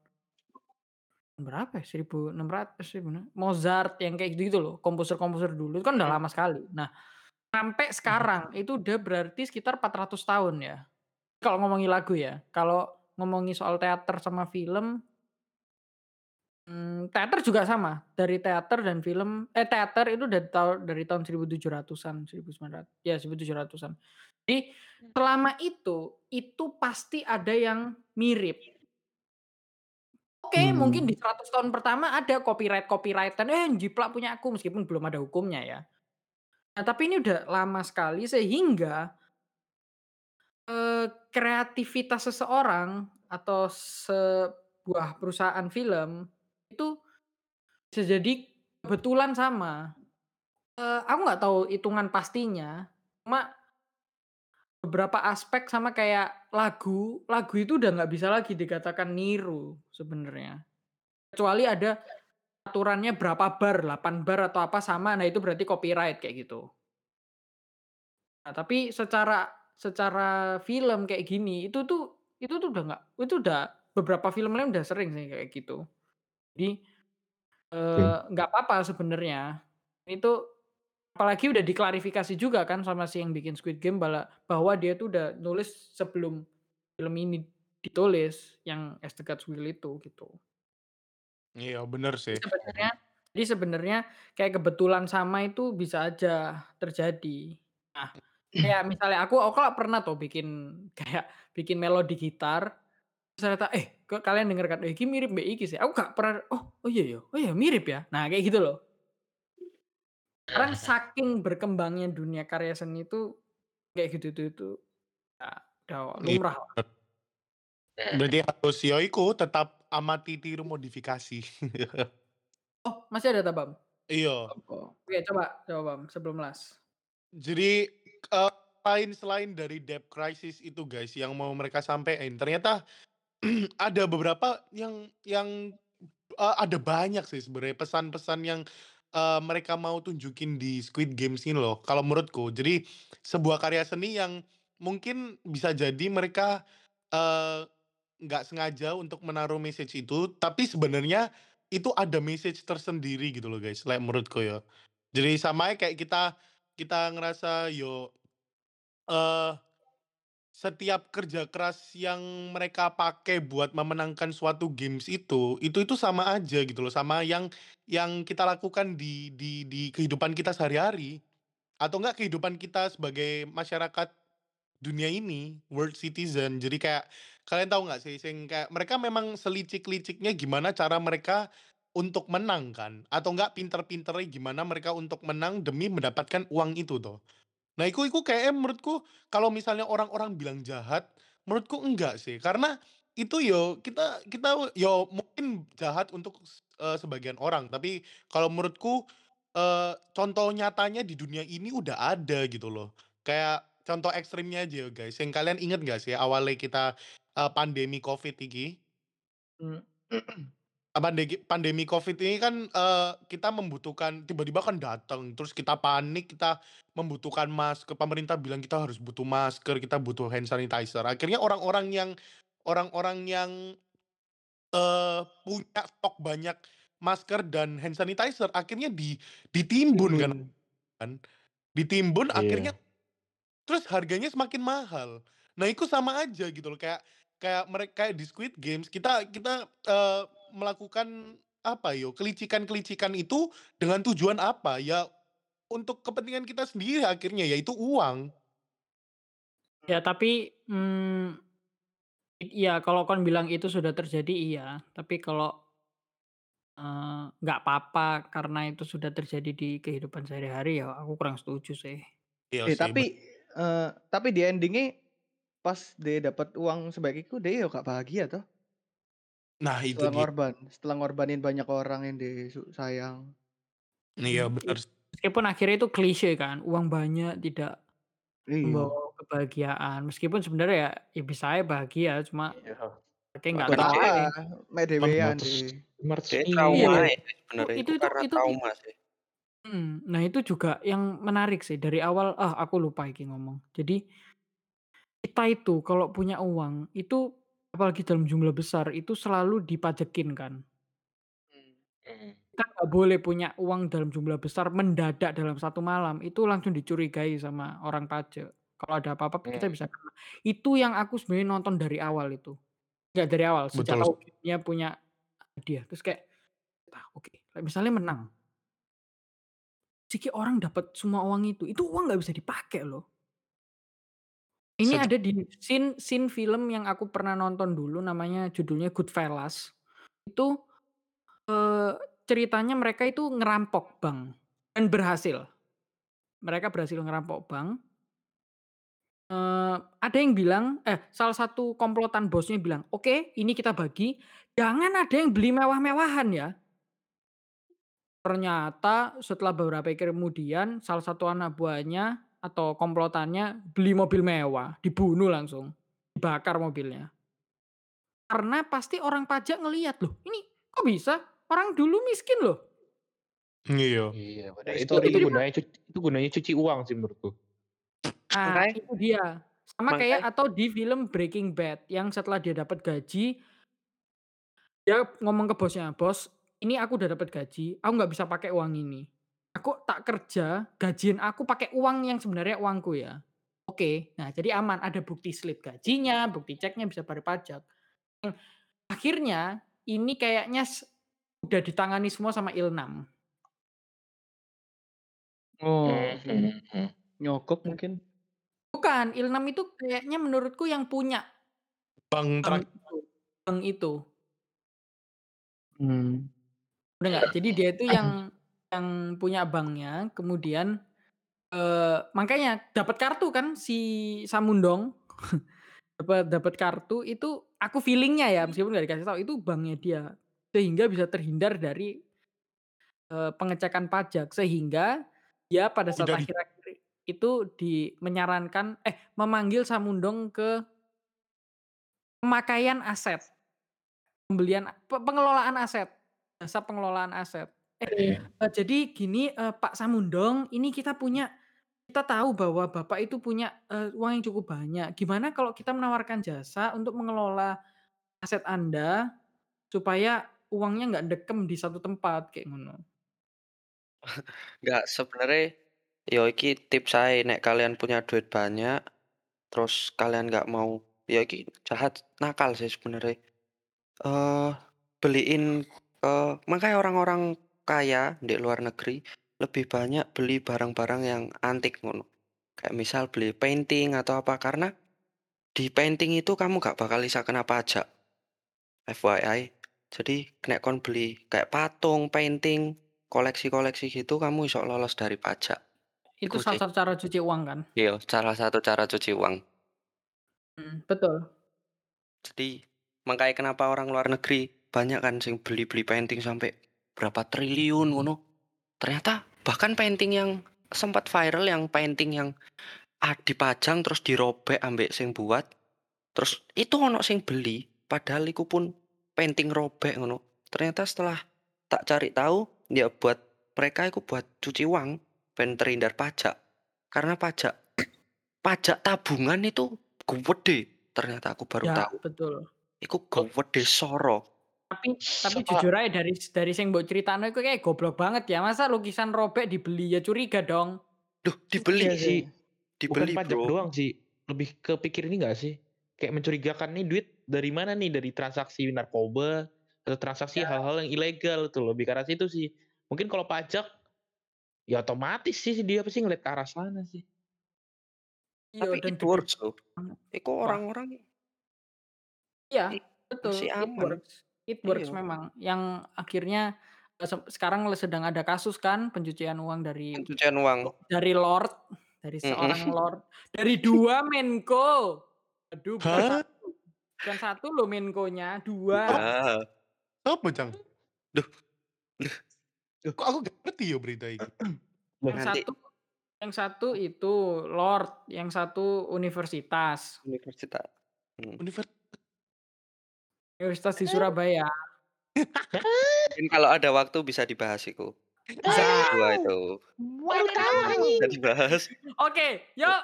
berapa ya? 1600 sih bener. Mozart yang kayak gitu loh, komposer-komposer dulu itu kan udah lama sekali. Nah, sampai Mhm. sekarang itu udah berarti sekitar 400 tahun ya. Kalau ngomongin lagu ya. Kalau ngomongin soal teater sama film mmm, teater juga sama. Dari teater dan film eh, teater itu dari tahun dari tahun 1700-an, 1900 ya 1700-an. Jadi selama itu, itu pasti ada yang mirip. Oke, mungkin di Mmm. 100 tahun pertama ada copyright-copyright-an, "Eh, jiplak punya aku," meskipun belum ada hukumnya ya. Nah, tapi ini udah lama sekali sehingga eee, kreativitas seseorang atau sebuah perusahaan film itu bisa jadi kebetulan sama. Eee, aku nggak tahu hitungan pastinya, cuma beberapa aspek sama kayak lagu, lagu itu udah nggak bisa lagi dikatakan niru sebenarnya. Kecuali ada aturannya berapa bar, 8 bar atau apa sama, nah itu berarti copyright kayak gitu. Nah, tapi secara secara film kayak gini, itu tuh itu tuh udah nggak itu udah beberapa film lain udah sering sih kayak gitu. Jadi, eee, nggak apa-apa sebenarnya. Itu apalagi udah diklarifikasi juga kan sama si yang bikin Squid Game bahwa dia tuh udah nulis sebelum film ini ditulis, yang As the Gods Will itu, gitu. Iya, bener sih. sebenarnya jadi sebenarnya kayak kebetulan sama itu bisa aja terjadi. Nah, kayak misalnya aku aku pernah tuh bikin kayak bikin melodi gitar, ternyata, "Eh, kalian denger kan, eh, iki mirip iki sih." Aku nggak pernah, "Oh oh iya ya? Oh ya mirip ya?" Nah, kayak gitu loh. Sekarang saking berkembangnya dunia karya seni itu, kayak gitu itu itu, ya udah Iya, lumrah lah. Berarti harus ya iku, tetap amati tiru modifikasi. Oh, masih ada ta, Bam? Iya. Oke, coba coba, Bam, sebelum last. Jadi, eee, selain selain dari debt crisis itu guys, yang mau mereka sampein, ternyata ada beberapa yang yang, eee, ada banyak sih sebenarnya pesan-pesan yang, eee, mereka mau tunjukin di Squid Games ini loh, kalau menurutku. Jadi, sebuah karya seni yang mungkin bisa jadi mereka, eee, nggak sengaja untuk menaruh message itu, tapi sebenarnya itu ada message tersendiri gitu loh guys, like menurutku ya. Jadi sama kayak kita kita ngerasa yo eee, setiap kerja keras yang mereka pakai buat memenangkan suatu games itu, itu itu sama aja gitu loh, sama yang yang kita lakukan di di di kehidupan kita sehari-hari, atau enggak kehidupan kita sebagai masyarakat dunia ini, world citizen. Jadi kayak kalian tahu nggak sih, sing kayak mereka memang selicik-liciknya gimana cara mereka untuk menang kan, atau enggak pinter-pinternya gimana mereka untuk menang demi mendapatkan uang itu tuh. Nah, iku iku kayaknya menurutku kalau misalnya orang-orang bilang jahat, menurutku enggak sih. Karena itu yo kita kita yo mungkin jahat untuk eee, sebagian orang, tapi kalau menurutku, eee, contoh nyatanya di dunia ini udah ada gitu loh. Kayak contoh ekstrimnya aja ya guys, yang kalian inget nggak sih awalnya kita, eee, pandemi Covid iki? Mmm. A pandegi pandemi Covid ini kan, eee, kita membutuhkan tiba-tiba kan dateng, terus kita panik, kita membutuhkan masker, pemerintah bilang kita harus butuh masker, kita butuh hand sanitizer. Akhirnya orang-orang yang orang-orang yang, eee, punya stok banyak masker dan hand sanitizer akhirnya di ditimbun kan Timbun. kan, ditimbun akhirnya Iya. terus harganya semakin mahal. Nah, itu sama aja gitu loh, kayak kayak merek kayak di Squid Games kita kita, eee, melakukan apa yo, kelicikan-kelicikan itu dengan tujuan apa? Ya untuk kepentingan kita sendiri akhirnya, yaitu uang. Ya tapi, mmm, iya kalau Kon bilang itu sudah terjadi iya, tapi kalau eee, nggak apa-apa karena itu sudah terjadi di kehidupan sehari-hari ya aku kurang setuju sih. Iya Eh, sih, tapi, eee, tapi di ending-nya pas dia dapat uang sebanyak itu dia ya nggak bahagia toh. Nah, itu Setelah dia. ngorban, setelah ngorbanin banyak orang yang dia su sayang. Iya, i bener s meskipun akhirnya itu klise kan, uang banyak tidak Iya. membawa kebahagiaan, meskipun sebenarnya ya ya bisa aja bahagia cuma Iya. Kayak nggak tahu dia iya. trauma Iya. sih Itu sebenarnya itu itu itu karena itu trauma sih. Mhm, nah itu juga yang menarik sih dari awal ah, aku lupa iki ngomong. Jadi kita itu kalau punya uang, itu apalagi dalam jumlah besar, itu selalu dipajekin kan. Mhm. Kita nggak boleh punya uang dalam jumlah besar mendadak dalam satu malam, itu langsung dicurigai sama orang pajak. Kalau ada apa-apa kita Mmm. bisa kena. Itu yang aku sebenarnya nonton dari awal itu. Nggak dari awal, sejak Betul. tahu game-nya punya hadiah. Terus kayak, ah, oke, kayak misalnya menang. Siki orang dapat semua uang itu, itu uang nggak bisa dipakai loh. Ini ada di scene scene film yang aku pernah nonton dulu namanya judulnya Goodfellas. Itu, eee, ceritanya mereka itu ngerampok bank dan berhasil. Mereka berhasil ngerampok bank. Eee, ada yang bilang eh, salah satu komplotan bosnya bilang, "Oke, ini kita bagi, jangan ada yang beli mewah-mewahan ya." Ternyata setelah beberapa hari kemudian salah satu anak buahnya atau komplotannya beli mobil mewah, dibunuh langsung, dibakar mobilnya. Karena pasti orang pajak ngelihat, "Loh, ini kok bisa? Orang dulu miskin loh." Iya. Iya, bener. Itu itu gunanya cuc itu gunanya cuci uang sih menurutku. Nah, Makanya itu dia. Sama kayak atau di film Breaking Bad yang setelah dia dapat gaji dia ngomong ke bosnya, "Bos, ini aku udah dapat gaji, aku nggak bisa pakai uang ini. Aku tak kerja, gajiin aku pakai uang yang sebenarnya uangku ya." Oke, nah jadi aman, ada bukti slip gajinya, bukti ceknya, bisa bayar pajak. Mmm, akhirnya ini kayaknya udah ditangani semua sama Il-6. Oh, Mhm nyogok mungkin? Bukan, Il-6 itu kayaknya menurutku yang punya Bank bank terakhir. itu bank itu. Mmm. Udah nggak? Jadi dia itu yang yang punya banknya, kemudian, eee, makanya dapat kartu kan si Samundong. Dapat dapat kartu itu aku feeling-nya ya, meskipun nggak dikasih tahu, itu banknya dia. Sehingga bisa terhindar dari eee, pengecekan pajak. Sehingga dia pada saat Tidak akhir-akhir itu di menyarankan eh, memanggil Samundong ke pemakaian aset. Pembelian pe pengelolaan aset, jasa pengelolaan aset. Eh, jadi gini, eee, Pak Samundong, ini kita punya kita tahu bahwa Bapak itu punya, eee, uang yang cukup banyak. Gimana kalau kita menawarkan jasa untuk mengelola aset Anda, supaya uangnya nggak dekem di satu tempat, kayak ngono. Nggak, sebenarnya ya iki tips ae nek kalian punya duit banyak, terus kalian nggak mau ya iki jahat, nakal sih sebenarnya. Eee, beliin eee, makanya orang-orang kaya di luar negeri lebih banyak beli barang-barang yang antik ngono. Kayak misal beli painting atau apa, karena di painting itu kamu nggak bakal bisa kena pajak. FYI. Jadi nek kon beli kayak patung, painting, koleksi-koleksi gitu, kamu iso lolos dari pajak. Itu salah satu cara cuci uang kan? Iya, salah satu cara cuci uang. Mhm, betul. Jadi makanya kenapa orang luar negeri banyak kan sing beli-beli painting sampai berapa triliun ngono. Ternyata bahkan painting yang sempat viral yang painting yang ah, dipajang terus dirobek ambek sing buat, terus itu ono sing beli, padahal iku pun painting robek ngono. Ternyata setelah tak cari tahu, ya buat mereka iku buat cuci uang, ben terhindar pajak. Karena pajak pajak tabungan itu gede, ternyata aku baru Ya, tahu. betul. Iku gede soro. Tapi tapi Soal jujur aja dari dari sing mbok critakno iku kayak goblok banget ya, masa lukisan robek dibeli, ya curiga dong. Duh, dibeli Iya sih. bukan dibeli, pajak Bro. doang sih, lebih ke pikir ini nggak sih, kayak mencurigakan nih duit dari mana nih, dari transaksi narkoba atau transaksi Ya. hal-hal yang ilegal tuh, lebih ke arah situ sih. Mungkin kalau pajak, ya otomatis sih dia pasti ngeliat ke arah sana sih. Iya, Tapi dan it works loh. Iku Wah. orang-orang Iya, betul, masih it aman. works it works Iya. memang. Yang akhirnya, eee, sep sekarang sedang ada kasus kan pencucian uang dari Pencucian uang. dari lord, dari Mhm. seorang lord, dari 2 Menko. Aduh, bukan Hah? 1. Bukan 1 loh Menkonya, 2. Iya. Apa, Cang? Duh. Duh. Kok aku gak ngerti ya berita iki? Yang Nanti satu yang satu itu lord, yang satu universitas. universitas. Hmm. Univer Universitas di Surabaya. Mungkin kalau ada waktu bisa dibahas iku. Bisa. Dua itu. Baru tahu anjing. Bisa dibahas. Oke, yuk.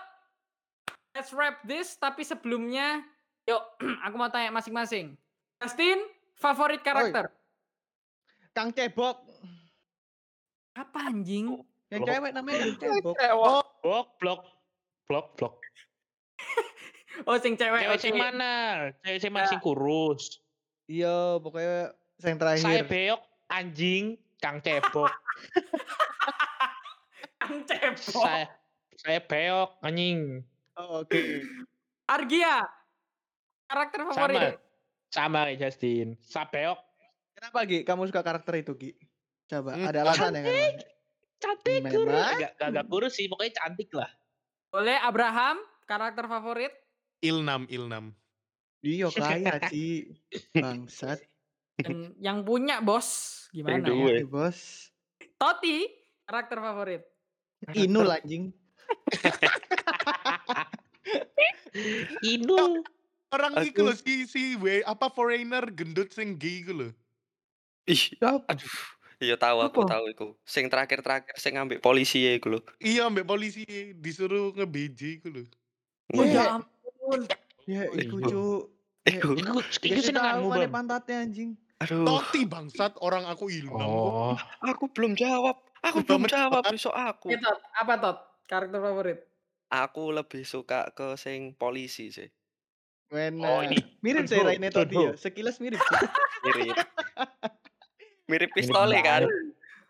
Let's wrap this. Tapi sebelumnya, yuk aku mau tanya masing-masing. Justin, favorit karakter? Kang Cebok. Apa anjing? Yang Blok. cewek namanya Kang Cebok. Oh, Blok, blok, blok, blok. Oh, sing cewek. Cewek sing mana? Cewek sing mana sing kurus. Iya, pokoknya yang Saya terakhir. beok anjing Kang Cebok. Kang Cebok. saya saya beok anjing. Oh, Oke. Argia. Karakter Sama. favorit? Sama kayak Justin. Saya beok Kenapa Gi? Kamu suka karakter itu Gi? Coba, Hmm, ada alasan ya kan? cantik kurus. Memang. Enggak enggak kurus sih, pokoknya cantik lah. Boleh Abraham, karakter favorit? Ilnam, Ilnam. Iya kaya Ci. Bangsat. Dan yang punya bos, gimana Yang ya? dua. Oke, bos. Toti, karakter favorit? Inul anjing. Inul. Orang Aku- iku lho si si we, apa foreigner gendut sing gay iku lho. Ih, aduh. Iya tahu aku tahu iku. Sing terakhir-terakhir sing ngambil polisi ya iku lho. Iya, ambek polisi disuruh nge-BJ iku lho. Oh Iya. ya ampun. Ya iku Iku. cuk. Iku. Iku iku senenganmu, mana Bang. pantatnya anjing. Aduh, Toti bangsat orang aku kok. Oh. aku belum jawab. Aku belum jawab besok aku. Tot. Apa Tot? Karakter favorit? Aku lebih suka ke sing polisi sih. Wena. Oh, ini mirip sih Raine Tunho. ya. Sekilas mirip sih. Mirip. Mirip pistol kan.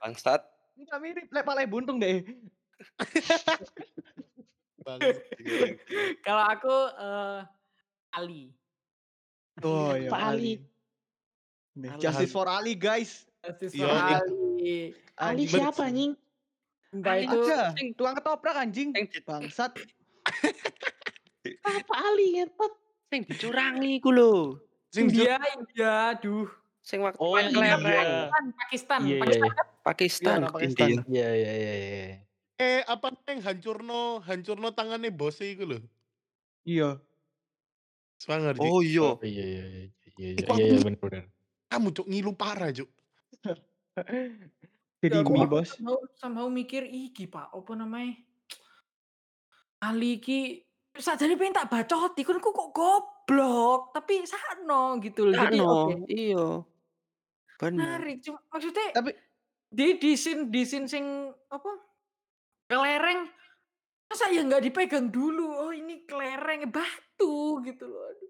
Bangsat. Enggak mirip, lek palai buntung deh. Bangsat. Kalau aku eh Ali. Oh ya Pak Ali. Nih, Ali. Justice for Ali guys. Justice Iya, for iya. Ali. Ali siapa anjing? Ali itu Ada, Sing- tukang ketoprak anjing. Bangsat. Apa Ali ngentot? sing dicurangi iku lho. Sing India, India, aduh. Sing waktu Oh. India. Pakistan, Pakistan. Iya, iya, Pakistan iya. kan? Pakistan, Iya, orang Pakistan. India. Iya, iya, iya, iya. eh apa yang hancurno hancurno tangannya bos iku lho. Iya. Swanger Ji. Oh iya. Oh, iya, iya, iya, iya, iya, Iku iya, aku- iya, bener, bener. Kamu cuk ngilu parah cuk. Jadi Ya, mie bos. somehow, somehow mikir iki pak, apa namanya? Ali ki sajane pengen tak bacoti, kan kok kok goblok, tapi sakno gitu loh. Jadi Sakno, oke, iya. Bener. menarik. Cuma maksudnya Tapi di di scene sing apa? Kelereng masa ya nggak dipegang dulu. Oh, ini kelereng batu gitu loh. Aduh.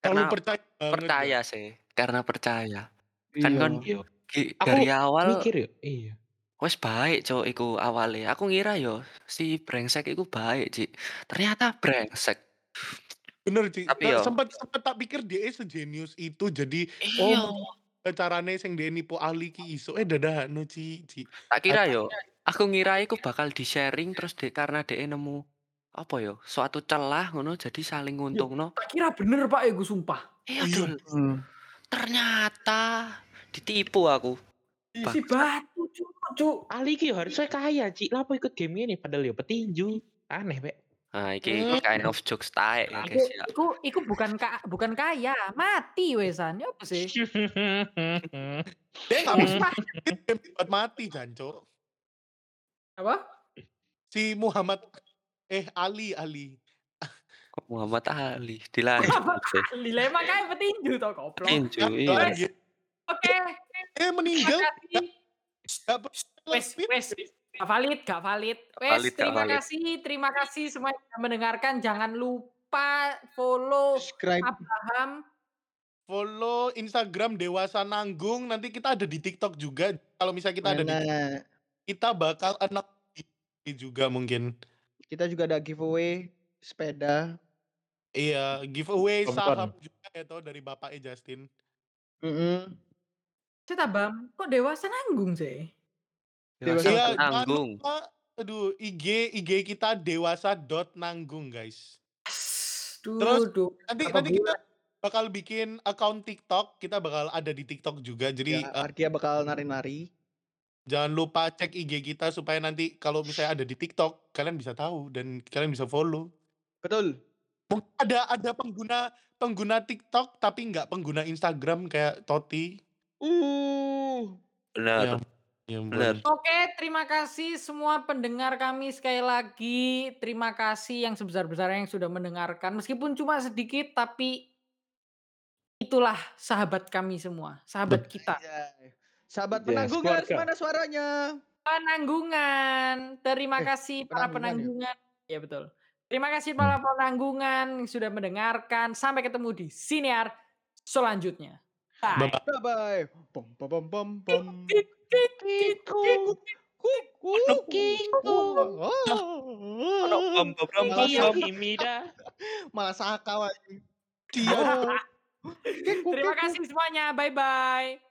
Karena percaya percaya sih, karena percaya. Kan iya. kon Iya. ki- Aku dari awal Mikir ya? Iya. wes baik cok iku awalnya. Aku ngira yo si brengsek iku baik, Ci. Ternyata brengsek. Bener Ci. Tapi Nah, yo- sempat sempat tak pikir dia sejenius itu jadi Iya. oh carane sing dia nipu Ali ki iso eh dadakno Ci. Ci. Tak kira yo, aku ngira iku bakal di-sharing terus dek karena dek nemu apa yo, suatu celah ngono jadi saling nguntungno. Tak kira bener pak, ya gue sumpah. Iya, Iya. Dul. Hmm. Ternyata ditipu aku. Isi batu cuk, cuk. Ali ki harusnya kaya, Ci. Lapo ikut game ini padahal ya petinju. Aneh, Pak. Nah, iki Hmm. kind of jokes ya, guys ya. iku, iku bukan ka, bukan kaya, mati wesan. Ya apa sih? Dia nggak bisa buat mati Janco. Apa? Si Muhammad eh Ali Ali. Kok Muhammad Ali dilanjut. Dilema kayak petinju tau goblok. Tinju, Kan, iya. Oke, Eh meninggal. Wes, wes. Gak valid, gak valid. Wes, valid, terima valid. kasih, terima kasih semua yang mendengarkan. Jangan lupa follow Subscribe. Abraham. Follow Instagram Dewasa Nanggung. Nanti kita ada di TikTok juga. Kalau misalnya kita ada di? Kita bakal anak juga mungkin. Kita juga ada giveaway sepeda. Iya, giveaway Tonton. saham juga ya toh dari bapaknya Justin. Mm-mm. Cita bam, kok dewasa nanggung sih? Dewasa Iya, nanggung. lupa, aduh, IG IG kita dewasa.nanggung, guys. Duh, Terus, duh. Nanti Berapa nanti kita bakal bikin account TikTok, kita bakal ada di TikTok juga. Jadi Ya, eh, Arkia bakal nari-nari. Jangan lupa cek IG kita supaya nanti kalau misalnya ada di TikTok, kalian bisa tahu dan kalian bisa follow. Betul. Mungkin ada ada pengguna pengguna TikTok tapi nggak pengguna Instagram kayak Toti. Uh. Benar. Ya Benar. ampun. Oke, terima kasih semua pendengar kami sekali lagi. Terima kasih yang sebesar-besarnya yang sudah mendengarkan. Meskipun cuma sedikit, tapi itulah sahabat kami semua, sahabat kita. Sahabat Yes, penanggungan, keluarga. mana suaranya? Penanggungan. Terima Eh, kasih para penanggungan ya? Ya betul. Terima kasih para penanggungan yang sudah mendengarkan. Sampai ketemu di siniar selanjutnya. Bye. Bye. Kiku. Kiku. Iya. Malah sakau. Dia Oh. Terima kasih semuanya. Bye bye.